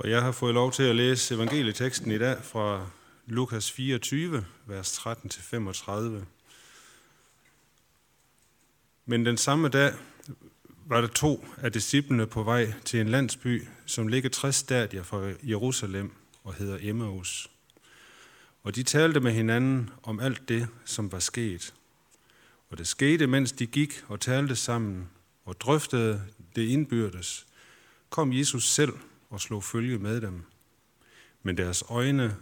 Og jeg har fået lov til at læse evangelieteksten i dag fra Lukas 24, vers 13-35. Men den samme dag var der to af disciplene på vej til en landsby, som ligger 60 stadier fra Jerusalem og hedder Emmaus. Og de talte med hinanden om alt det, som var sket. Og det skete, mens de gik og talte sammen og drøftede det indbyrdes, kom Jesus selv og slog følge med dem. Men deres øjne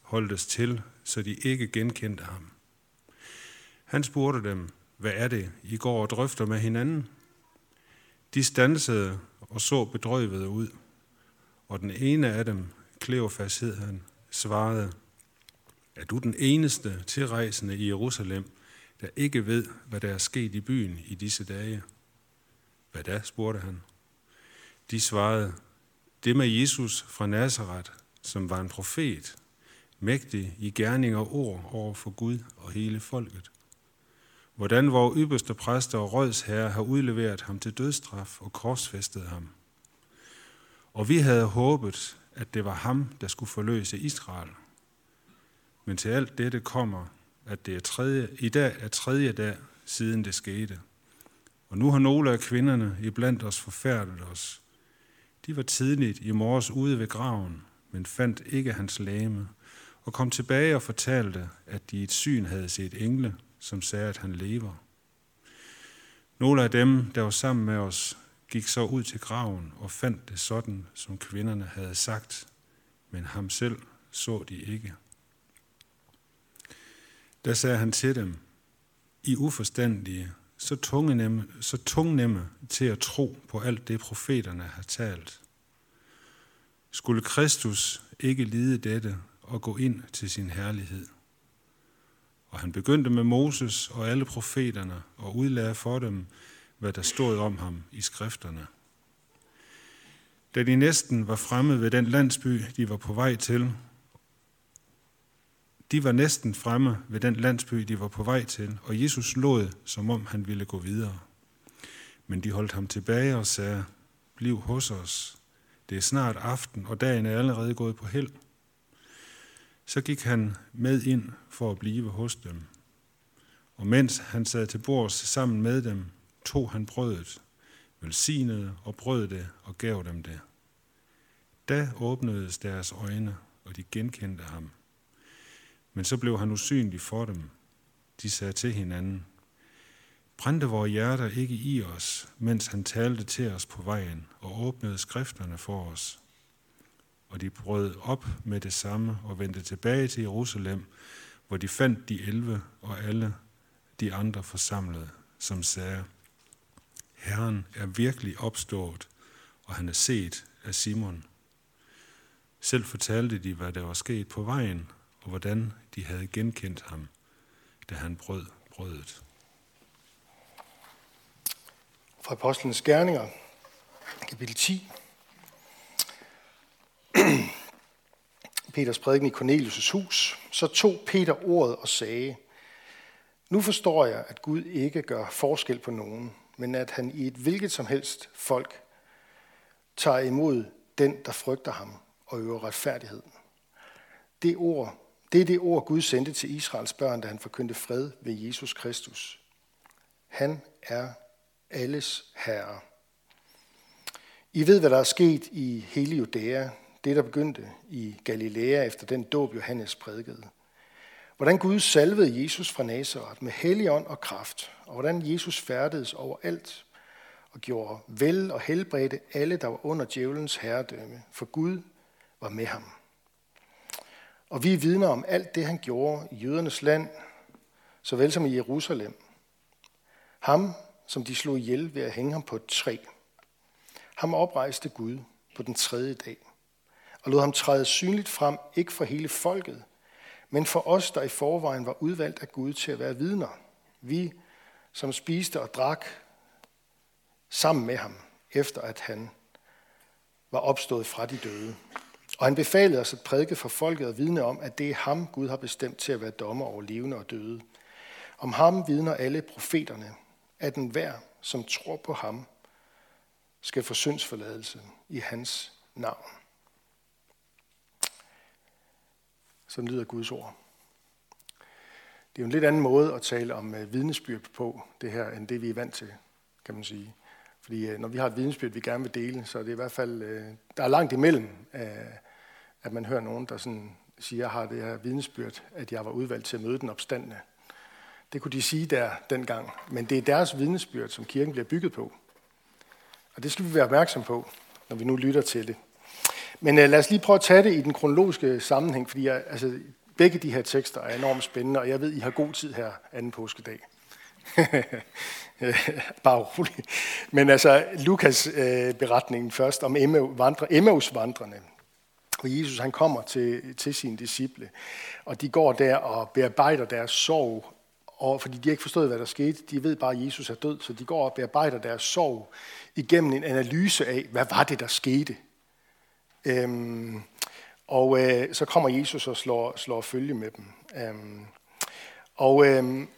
holdtes til, så de ikke genkendte ham. Han spurgte dem, hvad er det, I går og drøfter med hinanden? De stansede og så bedrøvede ud, og den ene af dem, Kleofas hed han, svarede, er du den eneste tilrejsende i Jerusalem, der ikke ved, hvad der er sket i byen i disse dage? Hvad da, spurgte han. De svarede, det med Jesus fra Nazareth, som var en profet, mægtig i gerning og ord over for Gud og hele folket. Hvordan vores ypperste præster og rådsherre har udleveret ham til dødstraf og korsfæstet ham. Og vi havde håbet, at det var ham, der skulle forløse Israel. Men til alt dette kommer, at det er tredje, i dag er tredje dag, siden det skete. Og nu har nogle af kvinderne iblandt os forfærdet os. De var tidligt i morges ude ved graven, men fandt ikke hans lame, og kom tilbage og fortalte, at de i et syn havde set engle, som sagde, at han lever. Nogle af dem, der var sammen med os, gik så ud til graven og fandt det sådan, som kvinderne havde sagt, men ham selv så de ikke. Der sagde han til dem, I uforstandige, så tungnemme, så tungnemme til at tro på alt det, profeterne har talt. Skulle Kristus ikke lide dette og gå ind til sin herlighed? Og han begyndte med Moses og alle profeterne og udlagde for dem, hvad der stod om ham i skrifterne. Da de næsten var fremme ved den landsby, de var på vej til, de var næsten fremme ved den landsby, de var på vej til, og Jesus lod, som om han ville gå videre. Men de holdt ham tilbage og sagde, bliv hos os. Det er snart aften, og dagen er allerede gået på held. Så gik han med ind for at blive hos dem. Og mens han sad til bords sammen med dem, tog han brødet, velsignede og brød det og gav dem det. Da åbnedes deres øjne, og de genkendte ham. Men så blev han usynlig for dem. De sagde til hinanden, brændte vores hjerter ikke i os, mens han talte til os på vejen og åbnede skrifterne for os. Og de brød op med det samme og vendte tilbage til Jerusalem, hvor de fandt de elve og alle de andre forsamlede, som sagde, Herren er virkelig opstået, og han er set af Simon. Selv fortalte de, hvad der var sket på vejen, og hvordan de havde genkendt ham, da han brød brødet. Fra Apostlenes Gerninger, kapitel 10. Peters prædiken i Cornelius' hus, så tog Peter ordet og sagde, Nu forstår jeg, at Gud ikke gør forskel på nogen, men at han i et hvilket som helst folk tager imod den, der frygter ham og øver retfærdighed. Det ord det er det ord, Gud sendte til Israels børn, da han forkyndte fred ved Jesus Kristus. Han er alles herre. I ved, hvad der er sket i hele Judæa, det der begyndte i Galilea efter den dåb Johannes prædikede. Hvordan Gud salvede Jesus fra Nazareth med hellig ånd og kraft, og hvordan Jesus færdedes overalt og gjorde vel og helbredte alle, der var under djævelens herredømme, for Gud var med ham. Og vi er vidner om alt det, han gjorde i jødernes land, såvel som i Jerusalem. Ham, som de slog ihjel ved at hænge ham på et træ. Ham oprejste Gud på den tredje dag, og lod ham træde synligt frem, ikke for hele folket, men for os, der i forvejen var udvalgt af Gud til at være vidner. Vi, som spiste og drak sammen med ham, efter at han var opstået fra de døde. Og han befalede os at prædike for folket og vidne om, at det er ham, Gud har bestemt til at være dommer over levende og døde. Om ham vidner alle profeterne, at enhver, som tror på ham, skal få syndsforladelse i hans navn. Sådan lyder Guds ord. Det er jo en lidt anden måde at tale om øh, vidnesbyrd på det her, end det vi er vant til, kan man sige. Fordi øh, når vi har et vidnesbyrd, vi gerne vil dele, så er det i hvert fald, øh, der er langt imellem, øh, at man hører nogen, der sådan siger, jeg har det her vidnesbyrd, at jeg var udvalgt til at møde den opstandende. Det kunne de sige der dengang, men det er deres vidnesbyrd, som kirken bliver bygget på. Og det skal vi være opmærksom på, når vi nu lytter til det. Men lad os lige prøve at tage det i den kronologiske sammenhæng, fordi jeg, altså, begge de her tekster er enormt spændende, og jeg ved, I har god tid her anden påskedag. Bare rolig. Men altså, Lukas øh, beretningen først om Emmaus vandrene. Og Jesus han kommer til, til sine disciple, og de går der og bearbejder deres sorg, og fordi de ikke forstod, hvad der skete. De ved bare, at Jesus er død, så de går og bearbejder deres sorg igennem en analyse af, hvad var det, der skete. Øhm, og øh, så kommer Jesus og slår, slår følge med dem. Øhm, og øhm,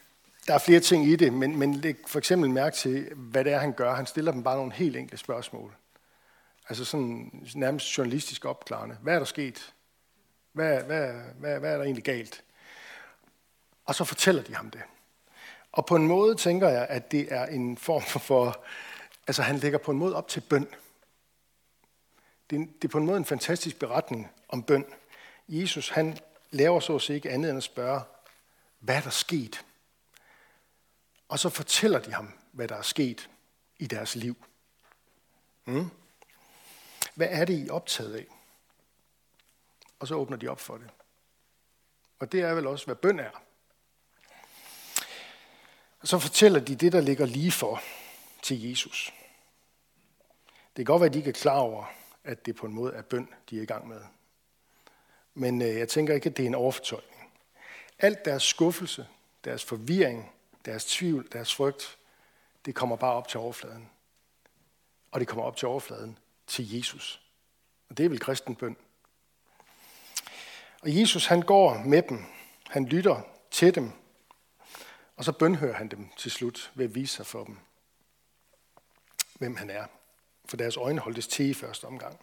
der er flere ting i det, men, men læg for eksempel mærke til, hvad det er, han gør. Han stiller dem bare nogle helt enkle spørgsmål. Altså sådan nærmest journalistisk opklarende. Hvad er der sket? Hvad, hvad, hvad, hvad er der egentlig galt? Og så fortæller de ham det. Og på en måde tænker jeg, at det er en form for, altså han lægger på en måde op til bøn. Det er, det er på en måde en fantastisk beretning om bøn. Jesus, han laver så at sige ikke andet end at spørge, hvad er der sket? Og så fortæller de ham, hvad der er sket i deres liv. Mm? Hvad er det, I er optaget af? Og så åbner de op for det. Og det er vel også, hvad bøn er. Og så fortæller de det, der ligger lige for til Jesus. Det kan godt være, at de ikke er klar over, at det på en måde er bøn, de er i gang med. Men øh, jeg tænker ikke, at det er en overfortolkning. Alt deres skuffelse, deres forvirring, deres tvivl, deres frygt, det kommer bare op til overfladen. Og det kommer op til overfladen til Jesus. Og det er vel kristen bøn. Og Jesus han går med dem. Han lytter til dem. Og så bønhører han dem til slut ved at vise sig for dem, hvem han er. For deres øjne holdtes til i første omgang.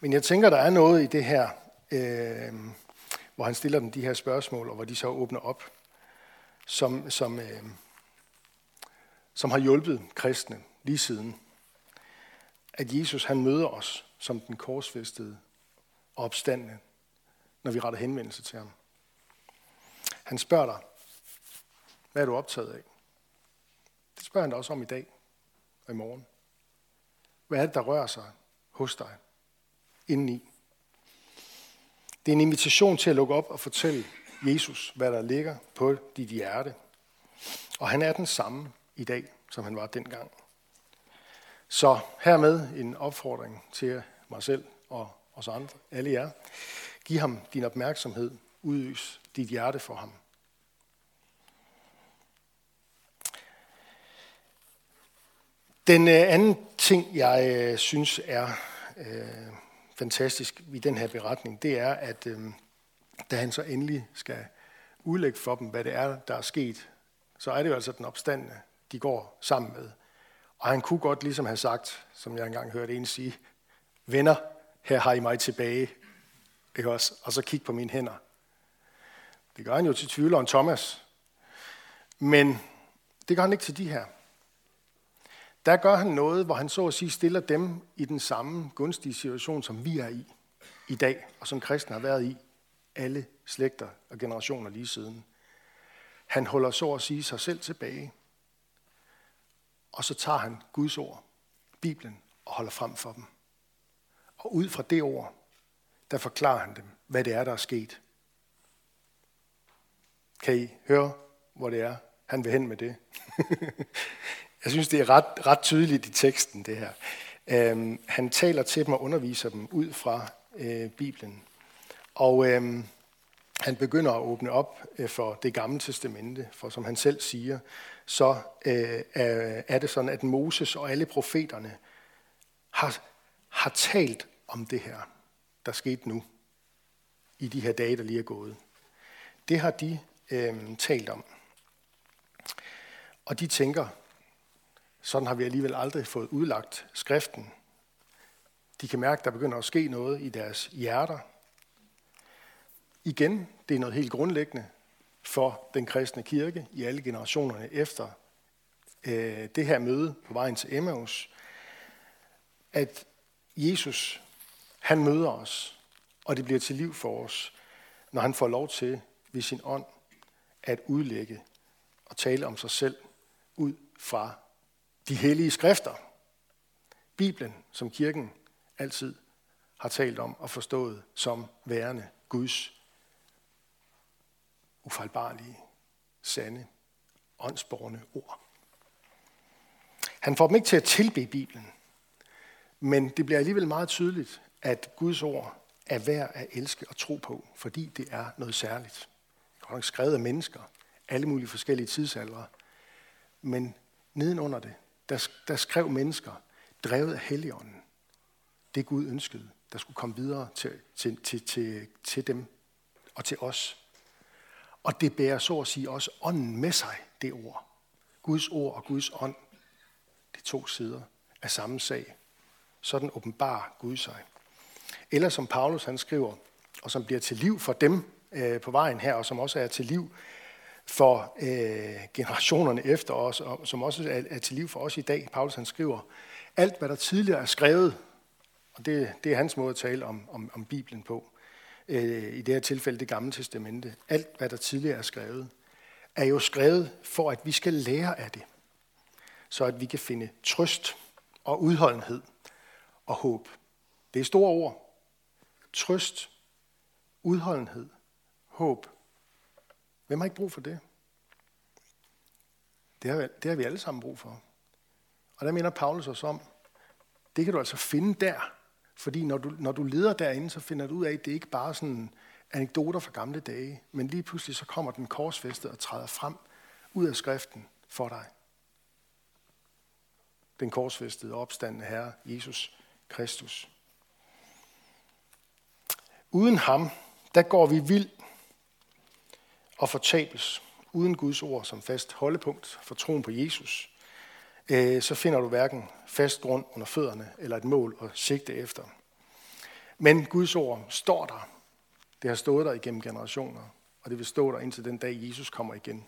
Men jeg tænker, der er noget i det her, øh, hvor han stiller dem de her spørgsmål, og hvor de så åbner op, som, som, øh, som har hjulpet kristne lige siden at Jesus han møder os som den korsfæstede og opstandende, når vi retter henvendelse til ham. Han spørger dig, hvad er du optaget af? Det spørger han dig også om i dag og i morgen. Hvad er det, der rører sig hos dig indeni? Det er en invitation til at lukke op og fortælle Jesus, hvad der ligger på dit hjerte. Og han er den samme i dag, som han var dengang. Så hermed en opfordring til mig selv og os andre, alle jer. Giv ham din opmærksomhed, udøs dit hjerte for ham. Den øh, anden ting, jeg øh, synes er øh, fantastisk i den her beretning, det er, at øh, da han så endelig skal udlægge for dem, hvad det er, der er sket, så er det jo altså den opstandende, de går sammen med. Og han kunne godt ligesom have sagt, som jeg engang hørte en sige, venner, her har I mig tilbage. Ikke også? Og så kig på mine hænder. Det gør han jo til tvivleren Thomas. Men det gør han ikke til de her. Der gør han noget, hvor han så at sige stiller dem i den samme gunstige situation, som vi er i i dag, og som kristne har været i alle slægter og generationer lige siden. Han holder så at sige sig selv tilbage og så tager han Guds ord, Bibelen, og holder frem for dem. Og ud fra det ord, der forklarer han dem, hvad det er, der er sket. Kan I høre, hvor det er, han vil hen med det? Jeg synes, det er ret, ret tydeligt i teksten, det her. Øhm, han taler til dem og underviser dem ud fra øh, Bibelen. Og øhm, han begynder at åbne op øh, for det gamle testamente, for som han selv siger, så øh, er det sådan, at Moses og alle profeterne har, har talt om det her, der skete nu, i de her dage, der lige er gået. Det har de øh, talt om. Og de tænker, sådan har vi alligevel aldrig fået udlagt skriften. De kan mærke, at der begynder at ske noget i deres hjerter. Igen Det er noget helt grundlæggende for den kristne kirke i alle generationerne efter øh, det her møde på vejen til Emmaus, at Jesus, han møder os, og det bliver til liv for os, når han får lov til ved sin ånd at udlægge og tale om sig selv ud fra de hellige skrifter. Bibelen, som kirken altid har talt om og forstået som værende Guds ufejlbarlige, sande, åndsborgende ord. Han får dem ikke til at tilbe Bibelen, men det bliver alligevel meget tydeligt, at Guds ord er værd at elske og tro på, fordi det er noget særligt. Det er nok skrevet af mennesker, alle mulige forskellige tidsaldre, men nedenunder det, der, der skrev mennesker, drevet af Helligånden, det Gud ønskede, der skulle komme videre til, til, til, til, til dem og til os. Og det bærer så at sige også ånden med sig, det ord. Guds ord og Guds ånd, de to sider af samme sag. Sådan åbenbar Gud sig. Eller som Paulus han skriver, og som bliver til liv for dem øh, på vejen her, og som også er til liv for øh, generationerne efter os, og som også er, er til liv for os i dag. Paulus han skriver, alt hvad der tidligere er skrevet, og det, det er hans måde at tale om, om, om Bibelen på, øh, i det her tilfælde det gamle testamente, alt hvad der tidligere er skrevet, er jo skrevet for, at vi skal lære af det, så at vi kan finde trøst og udholdenhed og håb. Det er store ord. Trøst, udholdenhed, håb. Hvem har ikke brug for det? Det har, det har vi alle sammen brug for. Og der mener Paulus os om, det kan du altså finde der. Fordi når du, når du leder derinde, så finder du ud af, at det ikke bare er sådan anekdoter fra gamle dage, men lige pludselig så kommer den korsfæstet og træder frem ud af skriften for dig. Den korsfæstede opstandende Herre, Jesus Kristus. Uden ham, der går vi vild og fortabes. Uden Guds ord som fast holdepunkt for troen på Jesus, øh, så finder du hverken fast grund under fødderne eller et mål at sigte efter. Men Guds ord står der. Det har stået der igennem generationer, og det vil stå der indtil den dag, Jesus kommer igen.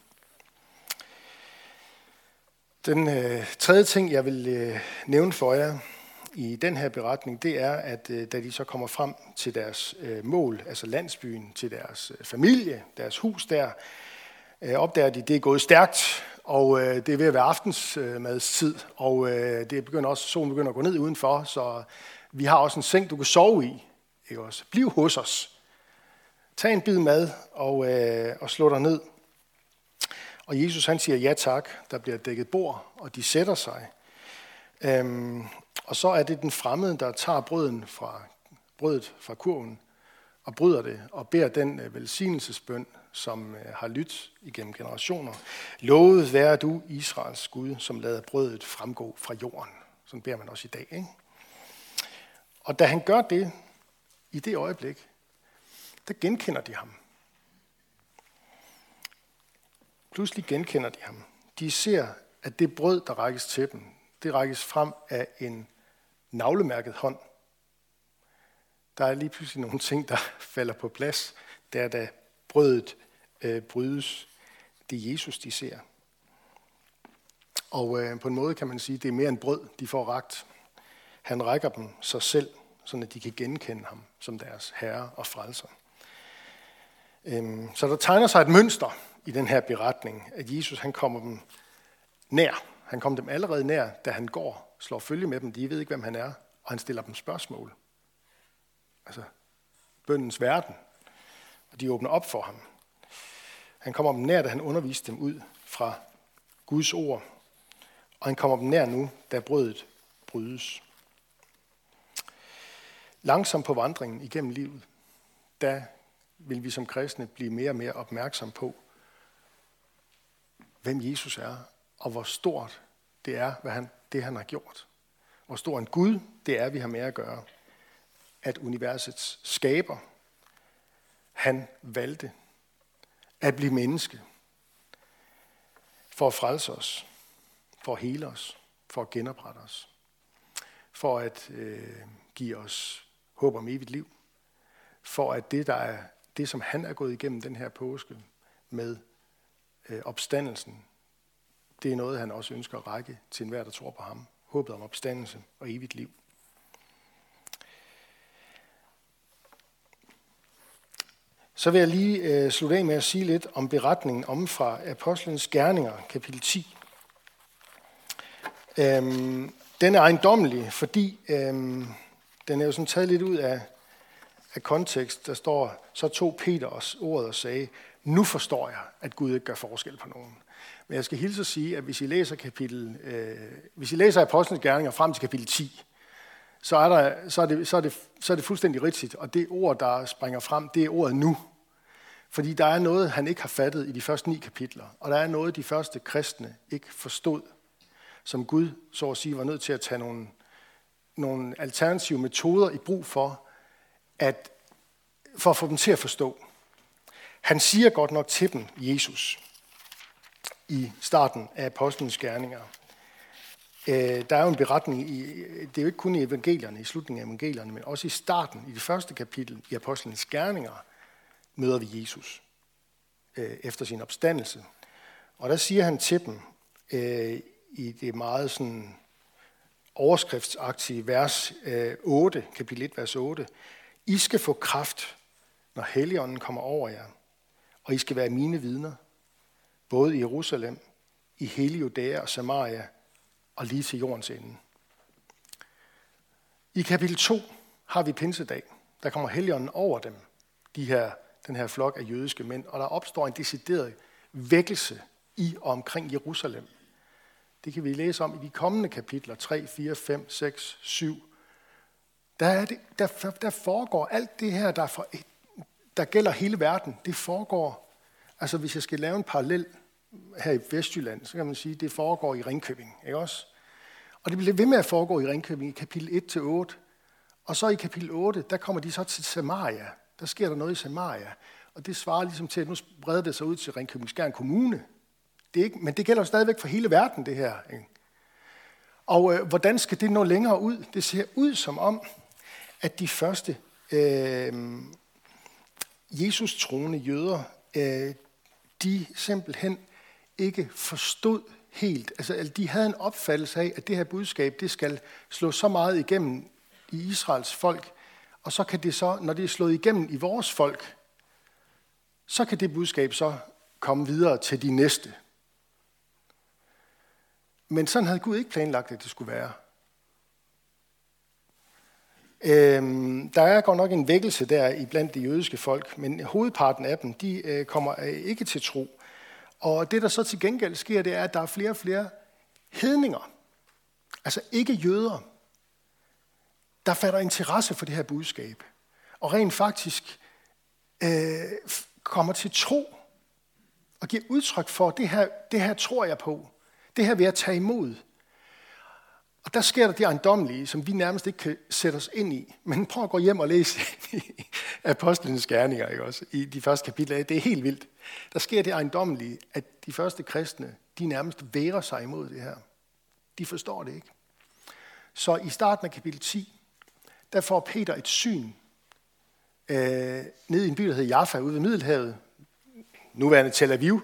Den øh, tredje ting, jeg vil øh, nævne for jer, i den her beretning, det er, at øh, da de så kommer frem til deres øh, mål, altså landsbyen, til deres øh, familie, deres hus der, øh, opdager de, at det er gået stærkt, og øh, det er ved at være aftensmadstid, og øh, det begynder også, solen begynder at gå ned udenfor, så vi har også en seng, du kan sove i. Ikke også? Bliv hos os. Tag en bid mad og, øh, og slå dig ned. Og Jesus han siger ja tak, der bliver dækket bord, og de sætter sig. Øhm, og så er det den fremmede, der tager brøden fra, brødet fra kurven og bryder det og beder den øh, velsignelsesbøn, som øh, har lyttet igennem generationer. Lovet være du, Israels Gud, som lader brødet fremgå fra jorden. Sådan beder man også i dag. Ikke? Og da han gør det, i det øjeblik, der genkender de ham. Pludselig genkender de ham. De ser, at det brød, der rækkes til dem, det rækkes frem af en navlemærket hånd. Der er lige pludselig nogle ting, der falder på plads, der da brødet øh, brydes. Det er Jesus, de ser. Og øh, på en måde kan man sige, at det er mere en brød, de får ragt. Han rækker dem sig selv, så de kan genkende ham som deres herre og frelser. Øhm, så der tegner sig et mønster i den her beretning, at Jesus han kommer dem nær. Han kommer dem allerede nær, da han går slår følge med dem. De ved ikke, hvem han er, og han stiller dem spørgsmål. Altså, bøndens verden. Og de åbner op for ham. Han kommer dem nær, da han underviste dem ud fra Guds ord. Og han kommer dem nær nu, da brødet brydes. Langsomt på vandringen igennem livet, der vil vi som kristne blive mere og mere opmærksom på, hvem Jesus er, og hvor stort det er, hvad han det han har gjort. Hvor stor en Gud det er, vi har med at gøre. At universets skaber, han valgte at blive menneske. For at frelse os. For at hele os. For at genoprette os. For at øh, give os håb om evigt liv. For at det, der er det, som han er gået igennem den her påske med øh, opstandelsen, det er noget, han også ønsker at række til enhver, der tror på ham. Håbet om opstandelse og evigt liv. Så vil jeg lige øh, slutte af med at sige lidt om beretningen om fra Apostlenes Gerninger, kapitel 10. Øhm, den er ejendommelig, fordi øhm, den er jo sådan taget lidt ud af, af kontekst. Der står, så tog Peter os ordet og sagde, nu forstår jeg, at Gud ikke gør forskel på nogen. Men jeg skal hilse at sige, at hvis I læser, kapitel, øh, hvis I læser Apostlenes Gerninger frem til kapitel 10, så er, der, så, er det, så, er det, så er det fuldstændig rigtigt. Og det ord, der springer frem, det er ordet nu. Fordi der er noget, han ikke har fattet i de første ni kapitler. Og der er noget, de første kristne ikke forstod, som Gud, så at sige, var nødt til at tage nogle, nogle alternative metoder i brug for, at, for at få dem til at forstå. Han siger godt nok til dem, Jesus, i starten af Apostlenes Gerninger. Øh, der er jo en beretning, i, det er jo ikke kun i evangelierne, i slutningen af evangelierne, men også i starten, i det første kapitel i Apostlenes Gerninger, møder vi Jesus øh, efter sin opstandelse. Og der siger han til dem øh, i det meget sådan overskriftsagtige vers øh, 8, kapitel 1, vers 8. I skal få kraft, når Helligånden kommer over jer, og I skal være mine vidner, både i Jerusalem, i hele Judæa og Samaria, og lige til jordens ende. I kapitel 2 har vi pinsedag. Der kommer Helligånden over dem, de her, den her flok af jødiske mænd, og der opstår en decideret vækkelse i og omkring Jerusalem. Det kan vi læse om i de kommende kapitler 3, 4, 5, 6, 7. Der, er det, der, der foregår alt det her, der, for, der gælder hele verden. Det foregår, altså hvis jeg skal lave en parallel her i Vestjylland, så kan man sige, at det foregår i Ringkøbing. Ikke også? Og det bliver ved med at foregå i Ringkøbing i kapitel 1-8. Og så i kapitel 8, der kommer de så til Samaria. Der sker der noget i Samaria. Og det svarer ligesom til, at nu breder det sig ud til Ringkøbing Skjern Kommune. Det er ikke, men det gælder jo stadigvæk for hele verden, det her. Ikke? Og øh, hvordan skal det nå længere ud? Det ser ud som om, at de første øh, Jesus troende jøder, øh, de simpelthen ikke forstod helt. Altså, de havde en opfattelse af, at det her budskab, det skal slå så meget igennem i Israels folk, og så kan det så, når det er slået igennem i vores folk, så kan det budskab så komme videre til de næste. Men sådan havde Gud ikke planlagt, at det skulle være. Øhm, der er godt nok en vækkelse der i blandt de jødiske folk, men hovedparten af dem, de øh, kommer øh, ikke til tro. Og det, der så til gengæld sker, det er, at der er flere og flere hedninger, altså ikke jøder, der fatter interesse for det her budskab, og rent faktisk øh, kommer til tro og giver udtryk for, det her, det her tror jeg på, det her vil jeg tage imod. Og der sker der det ejendomlige, som vi nærmest ikke kan sætte os ind i. Men prøv at gå hjem og læse Apostlenes Gerninger, ikke også? I de første kapitler. Det er helt vildt. Der sker det ejendomlige, at de første kristne, de nærmest værer sig imod det her. De forstår det ikke. Så i starten af kapitel 10, der får Peter et syn øh, ned i en by, der hedder Jaffa, ude ved Middelhavet, nuværende Tel Aviv.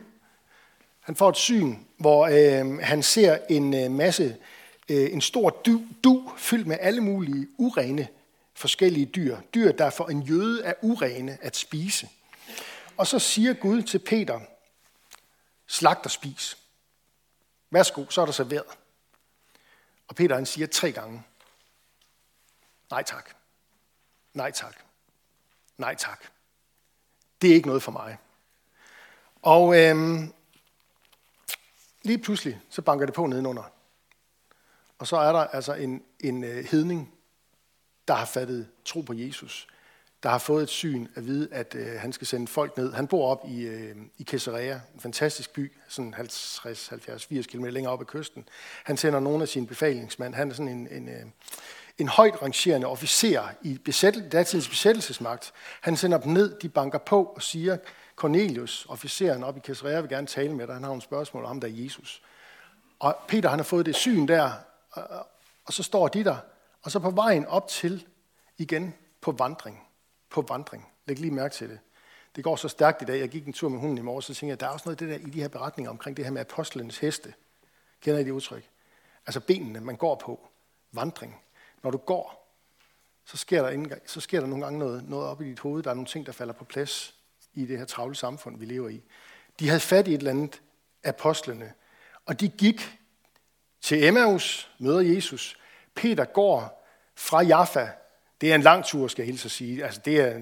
Han får et syn, hvor øh, han ser en øh, masse Øh, en stor du, du fyldt med alle mulige urene forskellige dyr. Dyr, der for en jøde er urene at spise. Og så siger Gud til Peter, slagt og spis. Værsgo, så er der serveret. Og Peter han siger tre gange, nej tak, nej tak, nej tak. Det er ikke noget for mig. Og øhm, lige pludselig, så banker det på nedenunder. Og så er der altså en, en øh, hedning, der har fattet tro på Jesus, der har fået et syn at vide, at øh, han skal sende folk ned. Han bor op i, øh, i Caesarea, en fantastisk by, sådan 50, 70, 80 km længere op ad kysten. Han sender nogle af sine befalingsmænd. Han er sådan en, en, øh, en højt rangerende officer i besættel, datidens besættelsesmagt. Han sender dem ned, de banker på og siger, Cornelius, officeren op i Caesarea, vil gerne tale med dig. Han har nogle spørgsmål om, der er Jesus. Og Peter han har fået det syn der, og så står de der, og så på vejen op til igen på vandring. På vandring. Læg lige mærke til det. Det går så stærkt i dag. Jeg gik en tur med hunden i morges, så tænkte jeg, der er også noget af det der i de her beretninger omkring det her med apostlenes heste. Kender I det udtryk? Altså benene, man går på. Vandring. Når du går, så sker der, indgang, så sker der nogle gange noget, noget op i dit hoved. Der er nogle ting, der falder på plads i det her travle samfund, vi lever i. De havde fat i et eller andet apostlene, og de gik til Emmaus, møder Jesus. Peter går fra Jaffa. Det er en lang tur, skal jeg hilse at sige. Altså, det, er,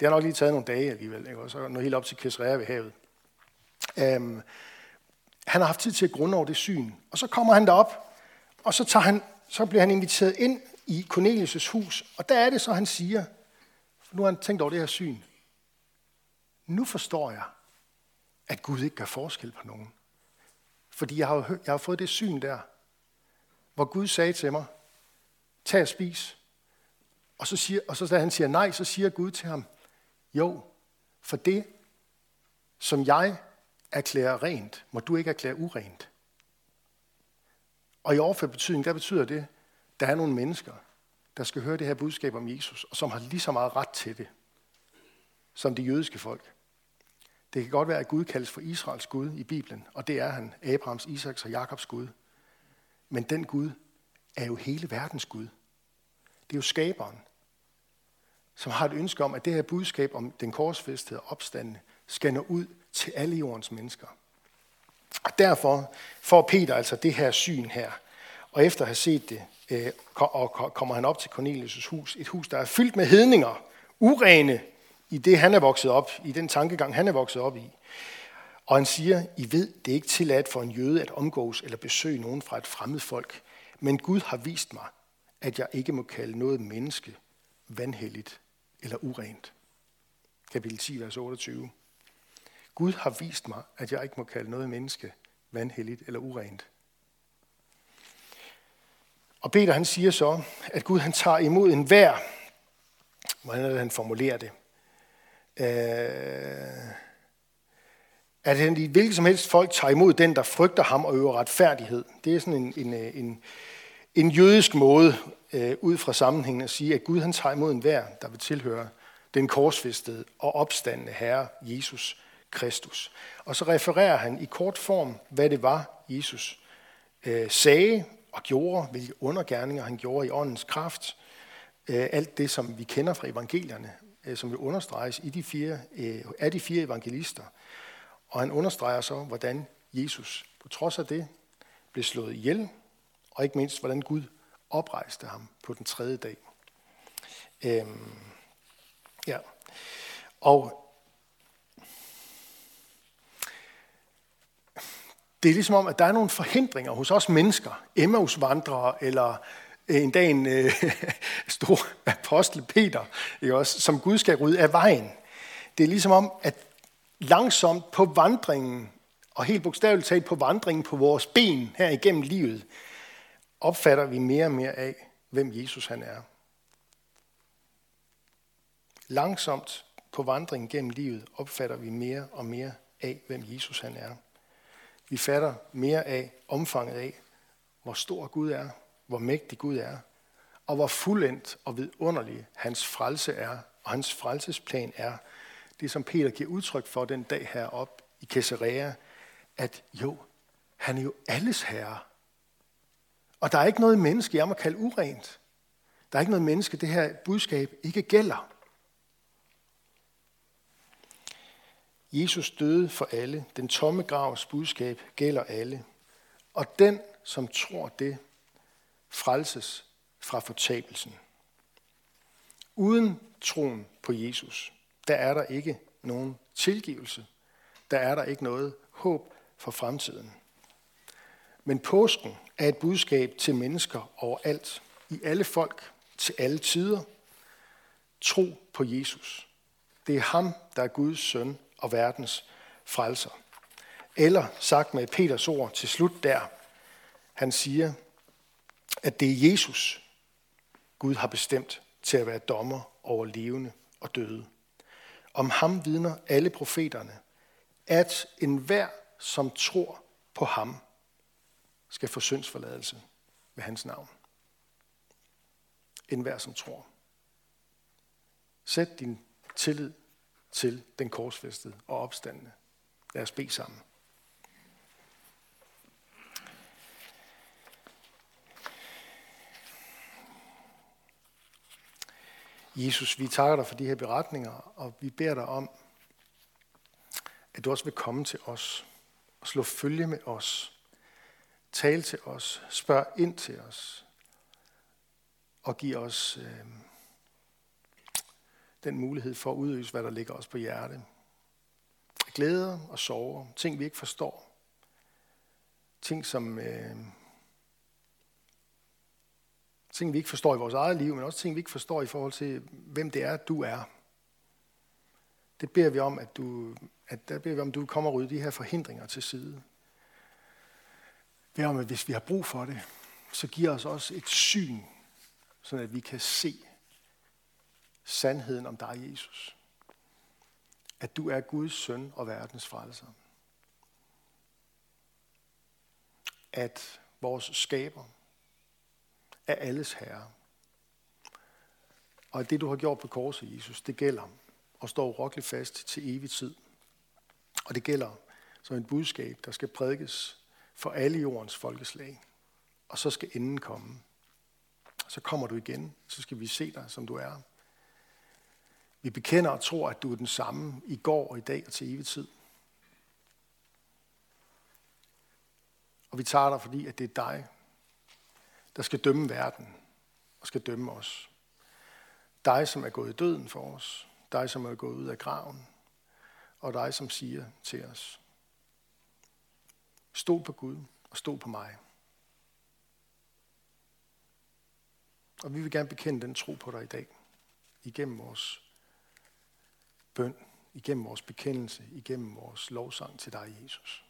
det har nok lige taget nogle dage alligevel, ikke? og så når helt op til Kesrea ved havet. Um, han har haft tid til at grunde over det syn. Og så kommer han derop, og så, tager han, så bliver han inviteret ind i Cornelius' hus. Og der er det så, han siger, for nu har han tænkt over det her syn. Nu forstår jeg, at Gud ikke gør forskel på nogen. Fordi jeg har, jeg har fået det syn der, hvor Gud sagde til mig, tag og spis. Og så, siger, og så da han siger nej, så siger Gud til ham, jo, for det, som jeg erklærer rent, må du ikke erklære urent. Og i overført betydning, der betyder det, der er nogle mennesker, der skal høre det her budskab om Jesus, og som har lige så meget ret til det, som de jødiske folk. Det kan godt være, at Gud kaldes for Israels Gud i Bibelen, og det er han, Abrahams, Isaks og Jakobs Gud. Men den Gud er jo hele verdens Gud. Det er jo skaberen, som har et ønske om, at det her budskab om den korsfæstede opstande skal nå ud til alle jordens mennesker. Og derfor får Peter altså det her syn her. Og efter at have set det, øh, kommer han op til Cornelius' hus. Et hus, der er fyldt med hedninger, urene i det, han er vokset op, i den tankegang, han er vokset op i. Og han siger, I ved, det er ikke tilladt for en jøde at omgås eller besøge nogen fra et fremmed folk. Men Gud har vist mig, at jeg ikke må kalde noget menneske vanhelligt eller urent. Kapitel 10, vers 28. Gud har vist mig, at jeg ikke må kalde noget menneske vanhelligt eller urent. Og Peter han siger så, at Gud han tager imod en hver, hvordan er det, han formulerer det, øh, at han i hvilket som helst folk tager imod den, der frygter ham og øver retfærdighed. Det er sådan en, en, øh, en, en jødisk måde, øh, ud fra sammenhængen, at sige, at Gud han tager imod en hver, der vil tilhøre den korsfæstede og opstandende Herre Jesus Kristus. Og så refererer han i kort form, hvad det var, Jesus øh, sagde og gjorde, hvilke undergærninger han gjorde i åndens kraft. Øh, alt det, som vi kender fra evangelierne, øh, som vil understreges i de fire, øh, af de fire evangelister. Og han understreger så, hvordan Jesus på trods af det blev slået ihjel, og ikke mindst, hvordan Gud oprejste ham på den tredje dag. Øhm, ja. Og det er ligesom om, at der er nogle forhindringer hos os mennesker, Emmaus-vandrere eller øh, en dag en øh, stor apostel Peter, ikke også, som Gud skal rydde af vejen. Det er ligesom om, at langsomt på vandringen, og helt bogstaveligt talt på vandringen på vores ben her igennem livet, opfatter vi mere og mere af, hvem Jesus han er. Langsomt på vandringen gennem livet opfatter vi mere og mere af, hvem Jesus han er. Vi fatter mere af omfanget af, hvor stor Gud er, hvor mægtig Gud er, og hvor fuldendt og vidunderlig hans frelse er, og hans frelsesplan er. Det, som Peter giver udtryk for den dag herop i Caesarea, at jo, han er jo alles herre. Og der er ikke noget menneske, jeg må kalde urent. Der er ikke noget menneske, det her budskab ikke gælder. Jesus døde for alle. Den tomme gravs budskab gælder alle. Og den, som tror det, frelses fra fortabelsen. Uden troen på Jesus, der er der ikke nogen tilgivelse. Der er der ikke noget håb for fremtiden. Men påsken er et budskab til mennesker overalt, i alle folk, til alle tider. Tro på Jesus. Det er ham, der er Guds søn og verdens frelser. Eller sagt med Peters ord til slut der, han siger, at det er Jesus, Gud har bestemt til at være dommer over levende og døde. Om ham vidner alle profeterne, at enhver, som tror på ham, skal få syndsforladelse ved hans navn. Enhver, som tror. Sæt din tillid til den korsfæstede og opstandende. Lad os bede sammen. Jesus, vi takker dig for de her beretninger, og vi beder dig om, at du også vil komme til os og slå følge med os. Tal til os, spørg ind til os og giv os øh, den mulighed for at udøse, hvad der ligger os på hjerte. Glæder og sorger, ting vi ikke forstår. Ting, som øh, ting, vi ikke forstår i vores eget liv, men også ting, vi ikke forstår i forhold til, hvem det er, du er. Det beder vi om, at du, at der beder vi om, at du kommer og rydde de her forhindringer til side. Vi beder om, at hvis vi har brug for det, så giver os også et syn, så at vi kan se sandheden om dig, Jesus. At du er Guds søn og verdens frelser. At vores skaber er alles herre. Og at det, du har gjort på korset, Jesus, det gælder og står urokkeligt fast til evig tid. Og det gælder som et budskab, der skal prædikes for alle jordens folkeslag. Og så skal enden komme. Så kommer du igen, så skal vi se dig, som du er. Vi bekender og tror, at du er den samme i går og i dag og til evig tid. Og vi tager dig, fordi at det er dig, der skal dømme verden og skal dømme os. Dig, som er gået i døden for os. Dig, som er gået ud af graven. Og dig, som siger til os. Stol på Gud og stol på mig. Og vi vil gerne bekende den tro på dig i dag. Igennem vores bøn, igennem vores bekendelse, igennem vores lovsang til dig, Jesus.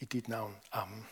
I dit navn. Amen.